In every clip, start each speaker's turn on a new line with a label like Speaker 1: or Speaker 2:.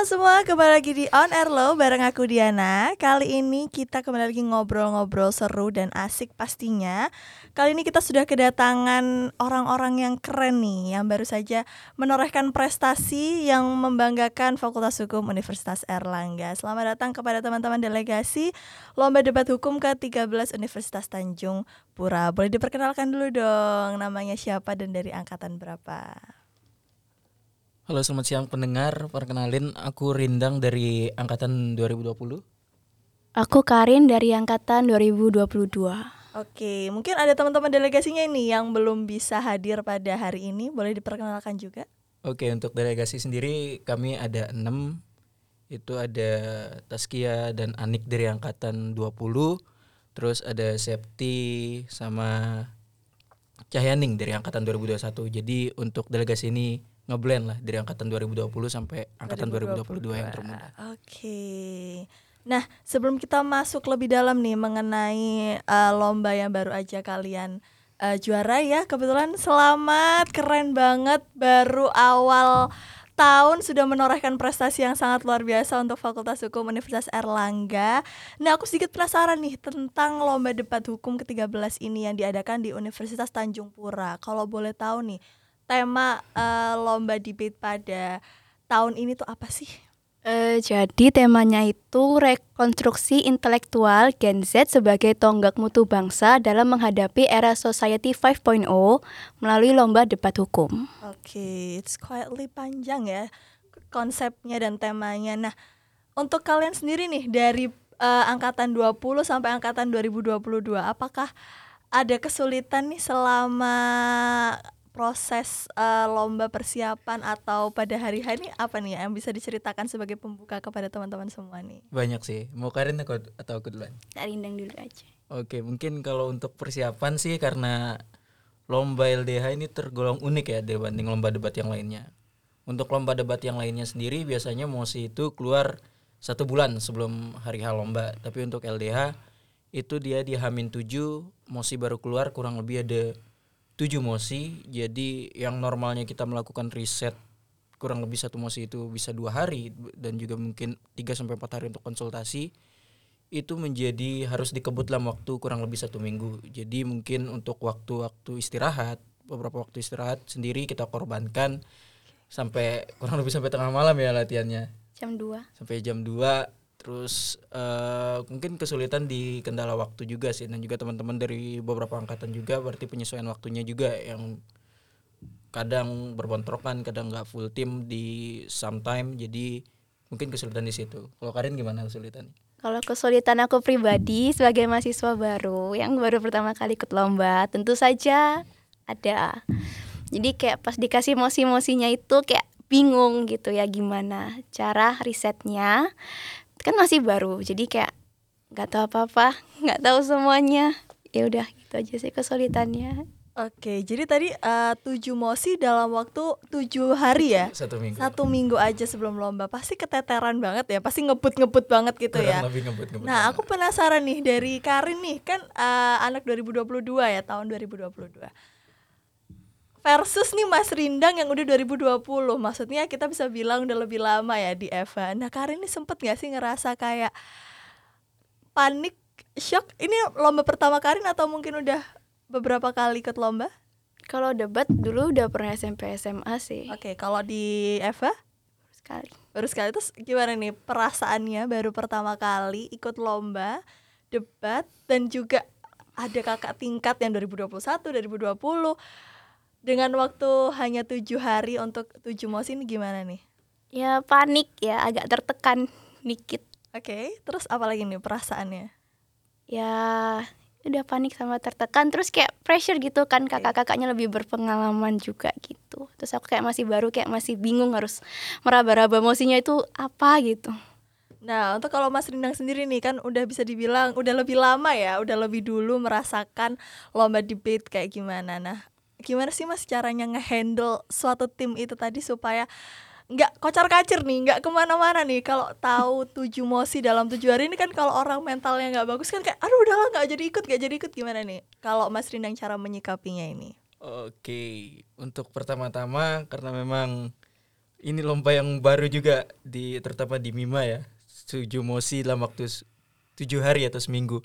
Speaker 1: Halo semua, kembali lagi di On Air Low bareng aku Diana. Kali ini kita kembali lagi ngobrol-ngobrol seru dan asik pastinya. Kali ini kita sudah kedatangan orang-orang yang keren nih, yang baru saja menorehkan prestasi yang membanggakan Fakultas Hukum Universitas Erlangga. Selamat datang kepada teman-teman delegasi Lomba Debat Hukum ke-13 Universitas Tanjung Pura. Boleh diperkenalkan dulu dong, namanya siapa dan dari angkatan berapa?
Speaker 2: Halo selamat siang pendengar, perkenalin aku Rindang dari Angkatan 2020
Speaker 3: Aku Karin dari Angkatan 2022
Speaker 1: Oke, mungkin ada teman-teman delegasinya ini yang belum bisa hadir pada hari ini, boleh diperkenalkan juga?
Speaker 2: Oke untuk delegasi sendiri kami ada enam. Itu ada Taskia dan Anik dari Angkatan 20 Terus ada Septi sama Cahyaning dari Angkatan 2021 Jadi untuk delegasi ini ngeblend lah dari angkatan 2020 sampai angkatan 2022, yang termuda.
Speaker 1: Oke. Nah, sebelum kita masuk lebih dalam nih mengenai uh, lomba yang baru aja kalian uh, juara ya, kebetulan selamat, keren banget baru awal tahun sudah menorehkan prestasi yang sangat luar biasa untuk Fakultas Hukum Universitas Erlangga. Nah, aku sedikit penasaran nih tentang lomba debat hukum ke-13 ini yang diadakan di Universitas Tanjung Pura. Kalau boleh tahu nih, tema uh, lomba debate pada tahun ini tuh apa sih?
Speaker 3: Uh, jadi temanya itu rekonstruksi intelektual Gen Z sebagai tonggak mutu bangsa dalam menghadapi era Society 5.0 melalui lomba debat hukum.
Speaker 1: Oke, okay, it's quietly panjang ya konsepnya dan temanya. Nah, untuk kalian sendiri nih dari uh, angkatan 20 sampai angkatan 2022, apakah ada kesulitan nih selama proses uh, lomba persiapan atau pada hari hari apa nih yang bisa diceritakan sebagai pembuka kepada teman-teman semua nih?
Speaker 2: Banyak sih. Mau Karin atau aku duluan?
Speaker 3: Karindang dulu aja.
Speaker 2: Oke, mungkin kalau untuk persiapan sih karena lomba LDH ini tergolong unik ya dibanding lomba debat yang lainnya. Untuk lomba debat yang lainnya sendiri biasanya mosi itu keluar satu bulan sebelum hari H lomba. Tapi untuk LDH itu dia di Hamin 7, mosi baru keluar kurang lebih ada tujuh mosi. Jadi yang normalnya kita melakukan riset kurang lebih satu mosi itu bisa dua hari dan juga mungkin 3 sampai empat hari untuk konsultasi itu menjadi harus dikebut dalam waktu kurang lebih satu minggu. Jadi mungkin untuk waktu-waktu istirahat beberapa waktu istirahat sendiri kita korbankan sampai kurang lebih sampai tengah malam ya latihannya.
Speaker 3: Jam 2
Speaker 2: sampai jam 2 terus uh, mungkin kesulitan di kendala waktu juga sih dan juga teman-teman dari beberapa angkatan juga berarti penyesuaian waktunya juga yang kadang berbontrokan kadang nggak full tim di sometime jadi mungkin kesulitan di situ. Kalau Karin gimana kesulitan?
Speaker 3: Kalau kesulitan aku pribadi sebagai mahasiswa baru yang baru pertama kali ikut lomba tentu saja ada. Jadi kayak pas dikasih mosi-mosinya itu kayak bingung gitu ya gimana cara risetnya kan masih baru jadi kayak nggak tahu apa apa nggak tahu semuanya ya udah gitu aja sih kesulitannya
Speaker 1: Oke, jadi tadi uh, tujuh mosi dalam waktu tujuh hari ya?
Speaker 2: Satu minggu.
Speaker 1: Satu minggu aja sebelum lomba, pasti keteteran banget ya, pasti ngebut-ngebut banget gitu ya.
Speaker 2: Lebih ngebut, ngebut
Speaker 1: nah, banget. aku penasaran nih dari Karin nih, kan uh, anak 2022 ya, tahun 2022 versus nih Mas Rindang yang udah 2020 maksudnya kita bisa bilang udah lebih lama ya di Eva nah Karin ini sempet gak sih ngerasa kayak panik shock? Ini lomba pertama Karin atau mungkin udah beberapa kali ikut lomba?
Speaker 3: Kalau debat dulu udah pernah SMP SMA sih.
Speaker 1: Oke okay, kalau di Eva
Speaker 3: baru sekali.
Speaker 1: Baru sekali. Terus gimana nih perasaannya baru pertama kali ikut lomba debat dan juga ada kakak tingkat yang 2021 2020 dengan waktu hanya tujuh hari untuk tujuh mosi ini gimana nih?
Speaker 3: Ya panik ya, agak tertekan dikit.
Speaker 1: Oke, okay, terus apa lagi nih perasaannya?
Speaker 3: Ya udah panik sama tertekan terus kayak pressure gitu kan kakak-kakaknya lebih berpengalaman juga gitu terus aku kayak masih baru kayak masih bingung harus meraba-raba emosinya itu apa gitu
Speaker 1: Nah, untuk kalau Mas Rindang sendiri nih kan udah bisa dibilang udah lebih lama ya, udah lebih dulu merasakan lomba debate kayak gimana. Nah, gimana sih mas caranya ngehandle suatu tim itu tadi supaya nggak kocar kacir nih nggak ke mana-mana nih kalau tahu tujuh mosi dalam tujuh hari ini kan kalau orang mentalnya nggak bagus kan kayak aduh udahlah nggak jadi ikut nggak jadi ikut gimana nih kalau mas Rindang cara menyikapinya ini
Speaker 2: oke untuk pertama-tama karena memang ini lomba yang baru juga di terutama di Mima ya. Tujuh mosi dalam waktu tujuh hari atau seminggu.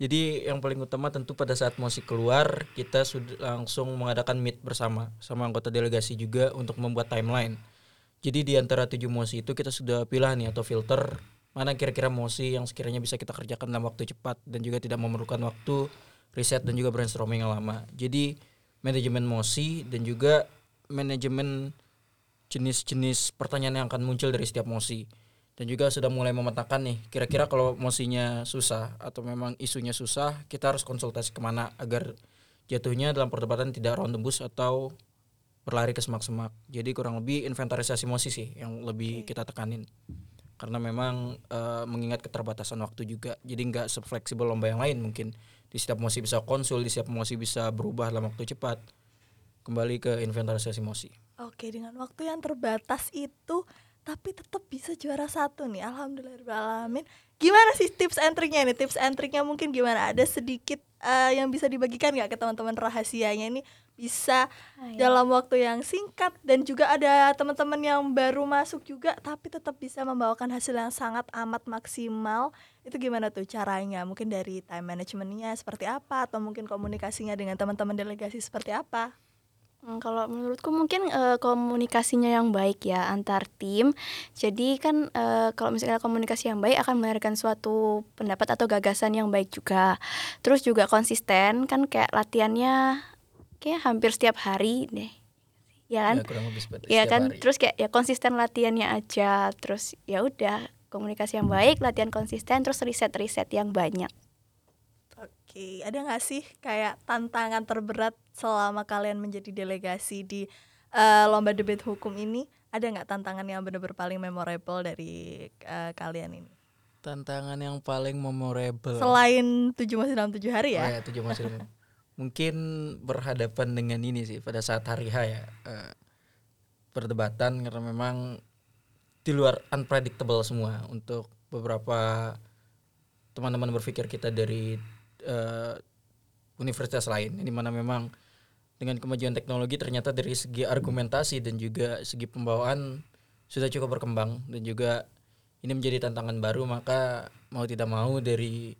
Speaker 2: Jadi yang paling utama tentu pada saat mosi keluar kita sudah langsung mengadakan meet bersama sama anggota delegasi juga untuk membuat timeline. Jadi di antara tujuh mosi itu kita sudah pilih nih atau filter mana kira-kira mosi yang sekiranya bisa kita kerjakan dalam waktu cepat dan juga tidak memerlukan waktu riset dan juga brainstorming yang lama. Jadi manajemen mosi dan juga manajemen jenis-jenis pertanyaan yang akan muncul dari setiap mosi dan juga sudah mulai memetakan nih kira-kira kalau mosinya susah atau memang isunya susah kita harus konsultasi ke mana agar jatuhnya dalam perdebatan tidak round tembus atau berlari ke semak-semak. Jadi kurang lebih inventarisasi mosi sih yang lebih kita tekanin. Karena memang eh, mengingat keterbatasan waktu juga jadi nggak sefleksibel lomba yang lain mungkin. Di setiap mosi bisa konsul di setiap mosi bisa berubah dalam waktu cepat. Kembali ke inventarisasi mosi
Speaker 1: Oke, dengan waktu yang terbatas itu tapi tetap bisa juara satu nih. Alhamdulillahirobbilalamin. Gimana sih tips and triknya nih? Tips and triknya mungkin gimana? Ada sedikit eh, yang bisa dibagikan nggak ke teman-teman rahasianya ini bisa dalam waktu yang singkat dan juga ada teman-teman yang baru masuk juga tapi tetap bisa membawakan hasil yang sangat amat maksimal. Itu gimana tuh caranya? Mungkin dari time managementnya seperti apa atau mungkin komunikasinya dengan teman-teman delegasi seperti apa?
Speaker 3: Hmm, Kalau menurutku mungkin eh, komunikasinya yang baik ya antar tim. Jadi kan eh, kalau misalnya komunikasi yang baik akan melahirkan suatu pendapat atau gagasan yang baik juga. Terus juga konsisten kan kayak latihannya kayak hampir setiap hari deh. Ya kan?
Speaker 2: Ya,
Speaker 3: ya kan
Speaker 2: hari.
Speaker 3: terus kayak ya konsisten latihannya aja terus ya udah komunikasi yang baik latihan konsisten terus riset riset yang banyak
Speaker 1: Oke, ada nggak sih kayak tantangan terberat selama kalian menjadi delegasi di eh, lomba debat hukum ini? Ada nggak tantangan yang benar-benar paling memorable dari eh, kalian ini?
Speaker 2: tantangan yang paling memorable
Speaker 1: Selain tujuh masih dalam tujuh hari
Speaker 2: Oh
Speaker 1: ya?
Speaker 2: ya, tujuh masih lama. mungkin berhadapan dengan ini sih pada saat hari H ya eh, perdebatan karena memang di luar unpredictable semua untuk beberapa teman-teman berpikir kita dari eh, universitas lain di mana memang dengan kemajuan teknologi ternyata dari segi argumentasi dan juga segi pembawaan sudah cukup berkembang dan juga ini menjadi tantangan baru. Maka mau tidak mau dari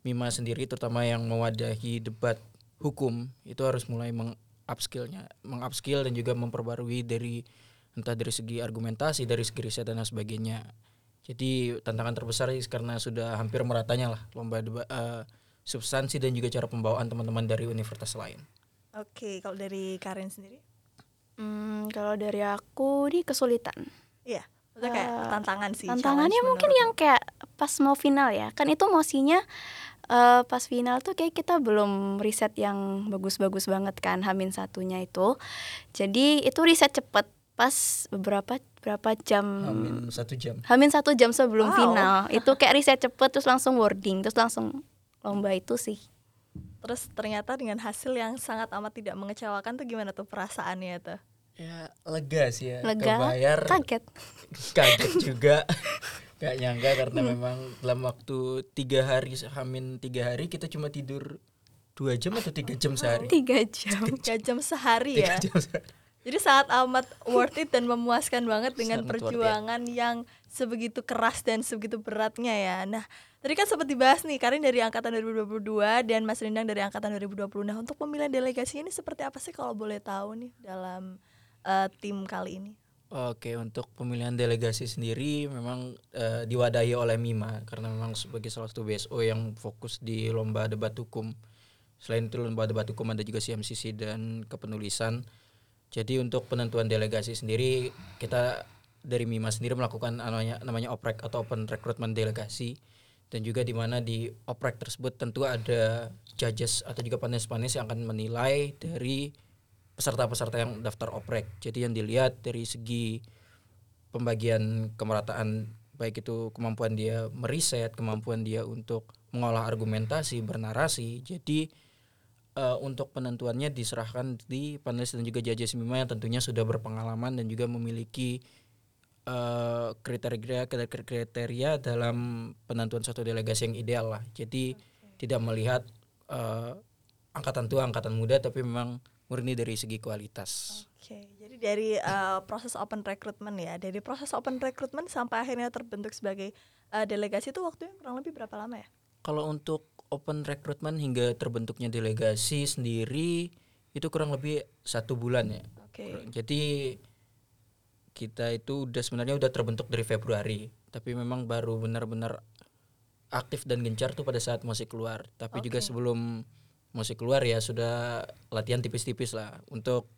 Speaker 2: Mima sendiri terutama yang mewadahi debat hukum itu harus mulai mengupskillnya mengupskill dan juga memperbarui dari entah dari segi argumentasi dari segi riset dan sebagainya. Jadi tantangan terbesar karena sudah hampir meratanya lah lomba debat eh, substansi dan juga cara pembawaan teman-teman dari universitas lain.
Speaker 1: Oke, kalau dari Karin sendiri?
Speaker 3: Hmm, kalau dari aku di kesulitan.
Speaker 1: Iya, maksudnya kayak
Speaker 3: Eh,
Speaker 1: tantangan sih.
Speaker 3: tantangannya mungkin yang kayak pas mau final ya. Kan itu mosinya eh, pas final tuh kayak kita belum riset yang bagus-bagus banget kan Hamin satunya itu. Jadi itu riset cepet pas beberapa berapa jam?
Speaker 2: Amin satu jam.
Speaker 3: Hamin satu jam sebelum
Speaker 1: Wow.
Speaker 3: final. Itu kayak riset cepet terus langsung wording terus langsung lomba itu sih.
Speaker 1: Terus ternyata dengan hasil yang sangat amat tidak mengecewakan tuh gimana tuh perasaannya tuh?
Speaker 2: ya lega sih ya
Speaker 3: lega?
Speaker 2: kebayar.
Speaker 3: Kaget?
Speaker 2: Kaget juga. Gak nyangka karena memang dalam waktu tiga hari hamin tiga hari kita cuma tidur dua jam atau tiga jam sehari?
Speaker 3: Tiga jam.
Speaker 1: Tiga jam. Sehari ya?
Speaker 2: tiga jam sehari
Speaker 1: Jadi sangat amat worth it dan memuaskan banget dengan
Speaker 2: Sangat
Speaker 1: perjuangan yang sebegitu keras dan sebegitu beratnya ya. Nah, tadi kan sempat dibahas nih Karin dari angkatan 2022 dan Mas Rindang dari angkatan 2020. Nah, untuk pemilihan delegasi ini seperti apa sih kalau boleh tahu nih dalam eh, tim kali ini?
Speaker 2: Oke, untuk pemilihan delegasi sendiri memang eh, diwadahi oleh Mima karena memang sebagai salah satu BSO yang fokus di lomba debat hukum. Selain itu lomba debat hukum ada juga CMCC dan kepenulisan. Jadi untuk penentuan delegasi sendiri kita dari Mima sendiri melakukan namanya namanya oprek atau open recruitment delegasi dan juga di mana di oprek tersebut tentu ada judges atau juga panelis-panelis yang akan menilai dari peserta-peserta yang daftar oprek. Jadi yang dilihat dari segi pembagian kemerataan baik itu kemampuan dia meriset, kemampuan dia untuk mengolah argumentasi, bernarasi. Jadi eh, untuk penentuannya diserahkan di panelis dan juga judges Mima yang tentunya sudah berpengalaman dan juga memiliki eh, kriteria kriteria dalam penentuan suatu delegasi yang ideal lah. Jadi tidak melihat eh, angkatan tua, angkatan muda, tapi memang murni dari segi kualitas.
Speaker 1: Oke, jadi dari uh, proses open recruitment ya, dari proses open recruitment sampai akhirnya terbentuk sebagai uh, delegasi itu waktunya kurang lebih berapa lama ya?
Speaker 2: Kalau untuk open recruitment hingga terbentuknya delegasi sendiri itu kurang lebih satu bulan ya.
Speaker 1: Oke.
Speaker 2: Jadi kita itu udah sebenarnya udah terbentuk dari Februari, tapi memang baru benar-benar aktif dan gencar tuh pada saat musik keluar. Tapi juga sebelum musik keluar ya sudah latihan tipis-tipis lah untuk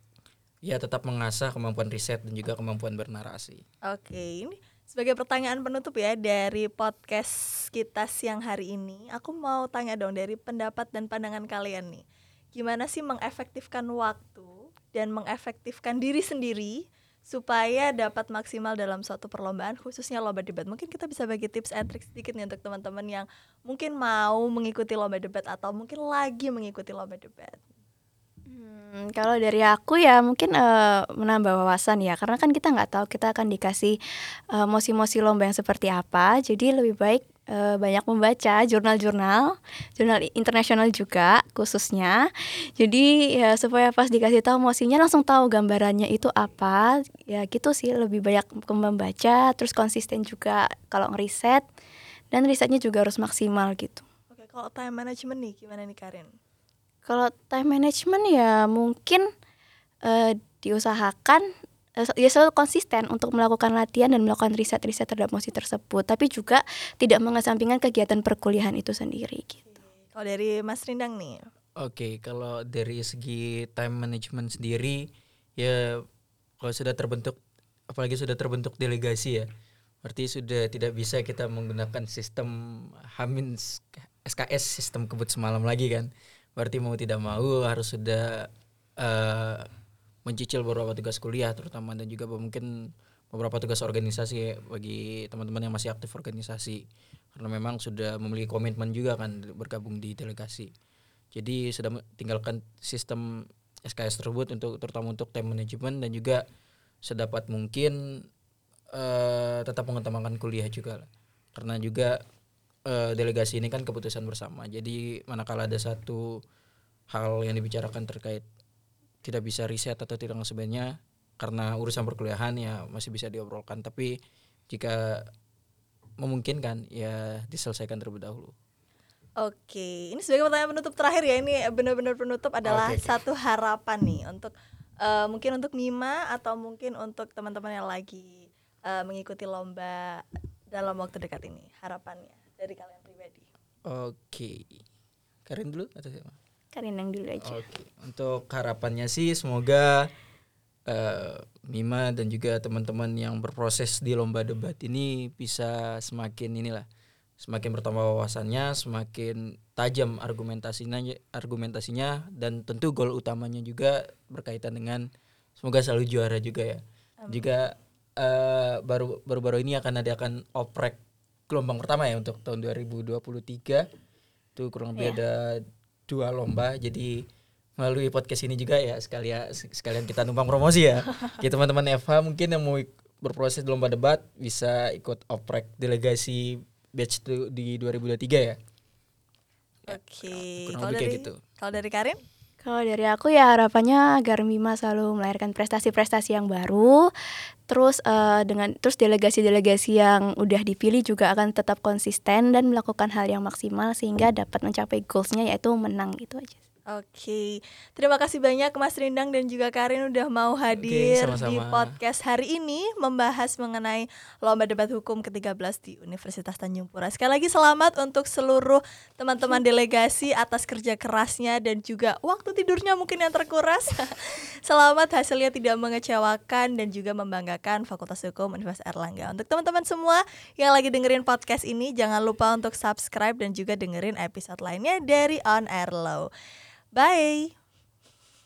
Speaker 2: ya tetap mengasah kemampuan riset dan juga kemampuan bernarasi.
Speaker 1: Oke, ini sebagai pertanyaan penutup ya dari podcast kita siang hari ini, aku mau tanya dong dari pendapat dan pandangan kalian nih. Gimana sih mengefektifkan waktu dan mengefektifkan diri sendiri supaya dapat maksimal dalam suatu perlombaan khususnya lomba debat. Mungkin kita bisa bagi tips and tricks sedikit nih untuk teman-teman yang mungkin mau mengikuti lomba debat atau mungkin lagi mengikuti lomba debat.
Speaker 3: Hmm, kalau dari aku ya mungkin uh, menambah wawasan ya karena kan kita nggak tahu kita akan dikasih uh, mosi-mosi lomba yang seperti apa. Jadi lebih baik uh, banyak membaca jurnal-jurnal jurnal internasional juga khususnya. Jadi ya supaya pas dikasih tahu mosinya langsung tahu gambarannya itu apa. Ya gitu sih lebih banyak membaca terus konsisten juga kalau ngeriset dan risetnya juga harus maksimal gitu.
Speaker 1: Oke, kalau time management nih gimana nih Karin?
Speaker 3: Kalau time management ya mungkin uh, diusahakan uh, ya selalu konsisten untuk melakukan latihan dan melakukan riset-riset terhadap mosi tersebut, tapi juga tidak mengesampingkan kegiatan perkuliahan itu sendiri gitu.
Speaker 1: Kalau dari Mas Rindang nih.
Speaker 2: Oke, kalau dari segi time management sendiri ya kalau sudah terbentuk apalagi sudah terbentuk delegasi ya. Berarti sudah tidak bisa kita menggunakan sistem Hamin SKS sistem kebut semalam lagi kan. Berarti mau tidak mau harus sudah uh, mencicil beberapa tugas kuliah terutama dan juga mungkin beberapa tugas organisasi bagi teman-teman yang masih aktif organisasi karena memang sudah memiliki komitmen juga kan bergabung di delegasi. Jadi sudah tinggalkan sistem SKS tersebut untuk terutama untuk time management dan juga sedapat mungkin uh, tetap mengutamakan kuliah juga. Karena juga uh, delegasi ini kan keputusan bersama. Jadi manakala ada satu hal yang dibicarakan terkait tidak bisa riset atau tidak sebenarnya karena urusan perkuliahan ya masih bisa diobrolkan. Tapi jika memungkinkan ya diselesaikan terlebih dahulu.
Speaker 1: Oke, ini sebagai pertanyaan penutup terakhir ya. Ini benar-benar penutup adalah
Speaker 2: oke.
Speaker 1: satu harapan nih untuk eh, mungkin untuk Mima atau mungkin untuk teman-teman yang lagi eh, mengikuti lomba dalam waktu dekat ini. Harapannya dari kalian pribadi.
Speaker 2: Oke. Karin dulu atau siapa?
Speaker 3: Karin yang dulu aja.
Speaker 2: Oke, untuk harapannya sih semoga eh, Mima dan juga teman-teman yang berproses di lomba debat ini bisa semakin inilah semakin bertambah wawasannya, semakin tajam argumentasinya argumentasinya dan tentu gol utamanya juga berkaitan dengan semoga selalu juara juga ya. Juga eh, baru baru-baru ini akan ada akan oprek gelombang pertama ya untuk tahun 2023 itu kurang lebih
Speaker 3: Iya.
Speaker 2: ada dua lomba jadi melalui podcast ini juga ya sekalian sekalian kita numpang promosi ya Oke teman-teman FH mungkin yang mau berproses di lomba debat bisa ikut oprek delegasi batch di 2023 ya
Speaker 1: Oke.
Speaker 2: kurang
Speaker 1: Kalau dari
Speaker 2: gitu.
Speaker 1: kalau dari Karin?
Speaker 3: Kalau dari aku ya harapannya agar Mima selalu melahirkan prestasi-prestasi yang baru, terus eh, dengan terus delegasi-delegasi yang udah dipilih juga akan tetap konsisten dan melakukan hal yang maksimal sehingga dapat mencapai goalsnya yaitu menang gitu aja.
Speaker 1: Oke, terima kasih banyak Mas Rindang dan juga Karin udah mau hadir di
Speaker 2: sama-sama.
Speaker 1: podcast hari ini membahas mengenai lomba debat hukum ke-13 di Universitas Tanjung Pura. Sekali lagi selamat untuk seluruh teman-teman delegasi atas kerja kerasnya dan juga waktu tidurnya mungkin yang terkuras. selamat hasilnya tidak mengecewakan dan juga membanggakan Fakultas Hukum Universitas Erlangga. Untuk teman-teman semua yang lagi dengerin podcast ini jangan lupa untuk subscribe dan juga dengerin episode lainnya dari On Air Law. Bye.